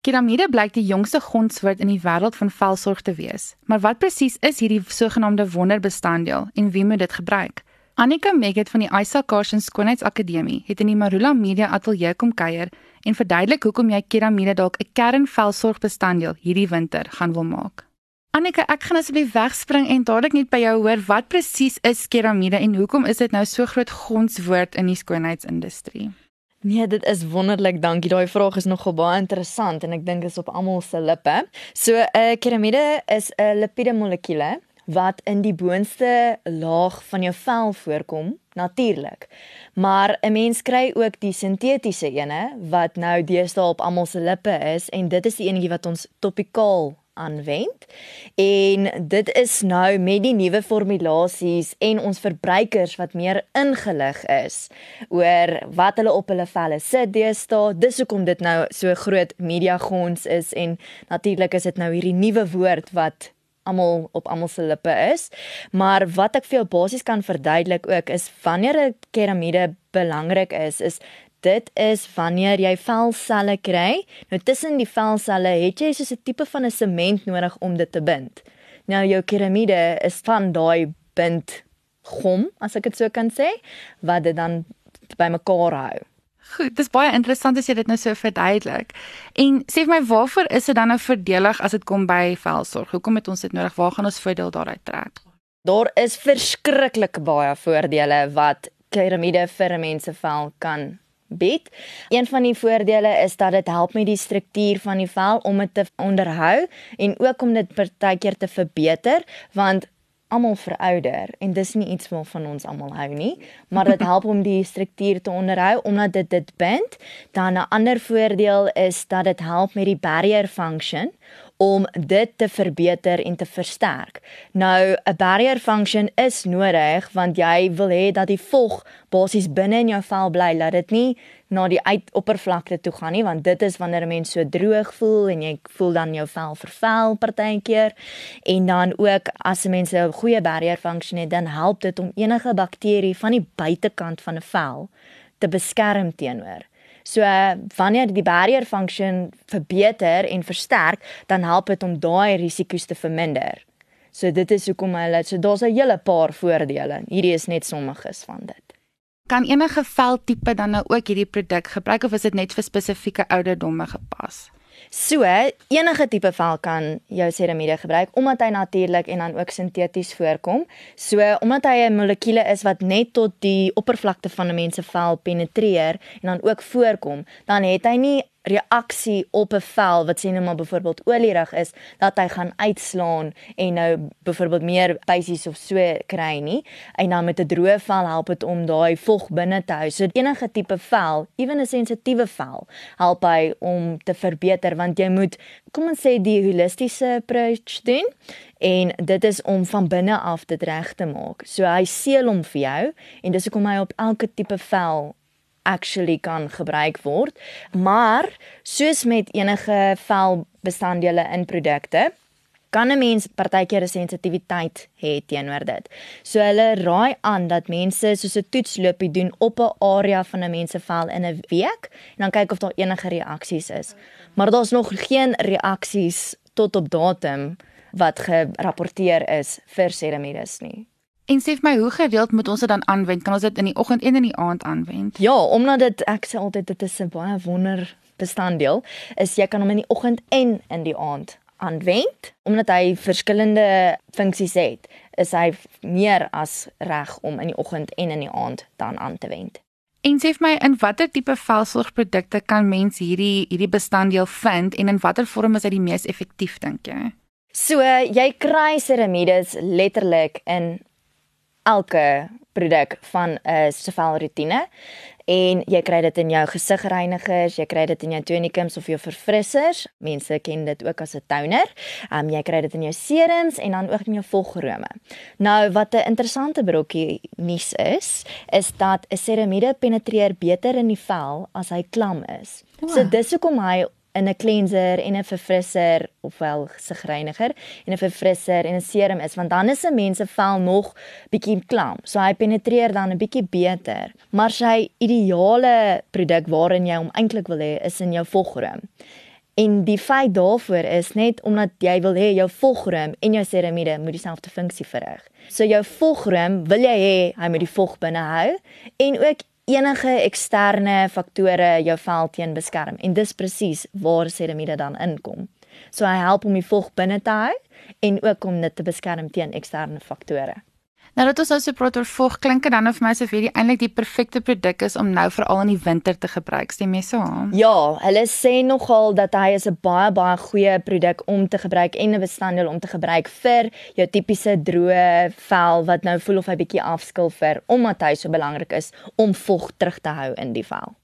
Keramide blyk die jongste gonswoord in die wêreld van velsorg te wees. Maar wat presies is hierdie sogenaamde wonderbestanddeel en wie moet dit gebruik? Annika Megget van die Isaac Carson Skoonheidsakademie het in die Marula Media Ateljee kom kuier en verduidelik hoekom jy keramide dalk 'n kernvelsorgbestanddeel hierdie winter gaan wil maak. Annika, ek gaan asseblief wegspring en dadelik net by jou hoor wat presies is keramide en hoekom is dit nou so groot gonswoord in die skoonheidsindustrie? Nee, dit is wonderlik. Dankie. Daai vraag is nogal baie interessant en ek dink dit is op almal se lippe. So 'n uh, keramide is 'n lipiede molekuule wat in die boonste laag van jou vel voorkom natuurlik. Maar 'n mens kry ook die sintetiese ene wat nou deesdae op almal se lippe is en dit is die enetjie wat ons topikaal aanwend. En dit is nou met die nuwe formulasies en ons verbruikers wat meer ingelig is oor wat hulle op hulle velle sit deesdae. Dis hoekom dit nou so groot media gons is en natuurlik is dit nou hierdie nuwe woord wat almal op almal se lippe is. Maar wat ek vir jou basies kan verduidelik ook is wanneer 'n keramide belangrik is, is dit is wanneer jy velselle kry. Nou tussen die velselle het jy soos 'n tipe van 'n sement nodig om dit te bind. Nou jou keramide is van daai bind gom, as ek dit so kan sê, wat dit dan bymekaar hou. Goed, dis baie interessant as jy dit nou so verduidelik. En sê vir my waarvoor is dit dan nou voordelig as dit kom by velsorg? Hoekom het ons dit nodig? Waar gaan ons voordeel daaruit trek? Daar is verskriklik baie voordele wat keramide vir 'n mens se vel kan bied. Een van die voordele is dat dit help met die struktuur van die vel om dit te onderhou en ook om dit partykeer te verbeter want almal verouder en dis nie iets wat van ons almal hou nie, maar dit help om die struktuur te onderhou omdat dit dit bind. Dan 'n ander voordeel is dat dit help met die barrier function om dit te verbeter en te versterk. Nou 'n barrier function is nodig want jy wil hê dat die vog basies binne in jou vel bly, laat dit nie na die uitoppervlakte toe gaan nie want dit is wanneer 'n mens so droog voel en jy voel dan jou vel vervel partykeer en dan ook as 'n mens 'n goeie barrier funksie het dan help dit om enige bakterie van die buitekant van 'n vel te beskerm teenoor. So wanneer die barrier funksie verbeter en versterk, dan help dit om daai risiko's te verminder. So dit is hoekom hulle so daar's 'n hele paar voordele. Hierdie is net sommiges van dit. Kan enige veltipe dan nou ook hierdie produk gebruik of is dit net vir spesifieke ouderdomme gepas? So, enige tipe vel kan jou seramide gebruik omdat hy natuurlik en dan ook sinteties voorkom. So, omdat hy 'n molekuule is wat net tot die oppervlakte van 'n mens se vel penetreer en dan ook voorkom, dan het hy nie reaksie op 'n vel wat sê net maar byvoorbeeld olierig is dat hy gaan uitslaan en nou byvoorbeeld meer pysies of so kry nie en dan met 'n droë vel help dit om daai vog binne te hou. So enige tipe vel, ewen 'n sensitiewe vel, help hy om te verbeter want jy moet kom ons sê die holistiese approach doen en dit is om van binne af dit reg te maak. So hy seël hom vir jou en dis hoekom hy op elke tipe vel actually kan gebruik word. Maar soos met enige velbestanddele in produkte, kan 'n mens partykeer 'n sensitiwiteit hê teenoor dit. So hulle raai aan dat mense soos 'n toetsloopie doen op 'n area van 'n mens se vel in 'n week en dan kyk of daar enige reaksies is. Maar daar's nog geen reaksies tot op datum wat gerapporteer is vir ceramides nie. En sê vir my, hoe gereeld moet ons dit dan aanwend? Kan ons dit in die oggend en in die aand aanwend? Ja, omdat dit ek sê altyd dit is 'n baie wonder bestanddeel, is jy kan hom in die oggend en in die aand aanwend omdat hy verskillende funksies het. Is hy meer as reg om in die oggend en in die aand dan aan te wend. En sê vir my, in watter tipe velsorgprodukte kan mens hierdie hierdie bestanddeel vind en in watter vorm is hy die mees effektief dink jy? So, jy kry ceramides letterlik in elke produk van 'n uh, sefal rotine en jy kry dit in jou gesigreinigers, jy kry dit in jou tonicums of jou verfrissers. Mense ken dit ook as 'n toner. Um jy kry dit in jou serums en dan ook in jou volgrome. Nou wat 'n interessante brokkie nuus is, is dat 'n ceramide penetreer beter in die vel as hy klam is. Wow. So dis hoekom hy in 'n cleanser en 'n verfrisser ofwel sigreiniger en 'n verfrisser en 'n serum is want dan is 'n mens se vel nog bietjie klam. So hy penetreer dan 'n bietjie beter. Maar sy ideale produk waarin jy hom eintlik wil hê is in jou vogroom. En die feit daarvoor is net omdat jy wil hê jou vogrom en jou seramiede moet dieselfde funksie verrig. So jou vogrom wil jy hê hy moet die vog binne hou en ook enige eksterne faktore jou vel teen beskerm. En dis presies waar seramiede dan inkom. So hy help om die vog binne te hou en ook om dit te beskerm teen eksterne faktore. Nou dat ons nou so praat oor vog, klink dit dan of my asof hierdie eintlik die perfekte produk is om nou veral in die winter te gebruik. Stem jy so? Ja, hulle sê nogal dat hy is 'n baie baie goeie produk om te gebruik en 'n bestanddeel om te gebruik vir jou tipiese droë vel wat nou voel of hy bietjie afskil vir omdat hy so belangrik is om vog terug te hou in die vel.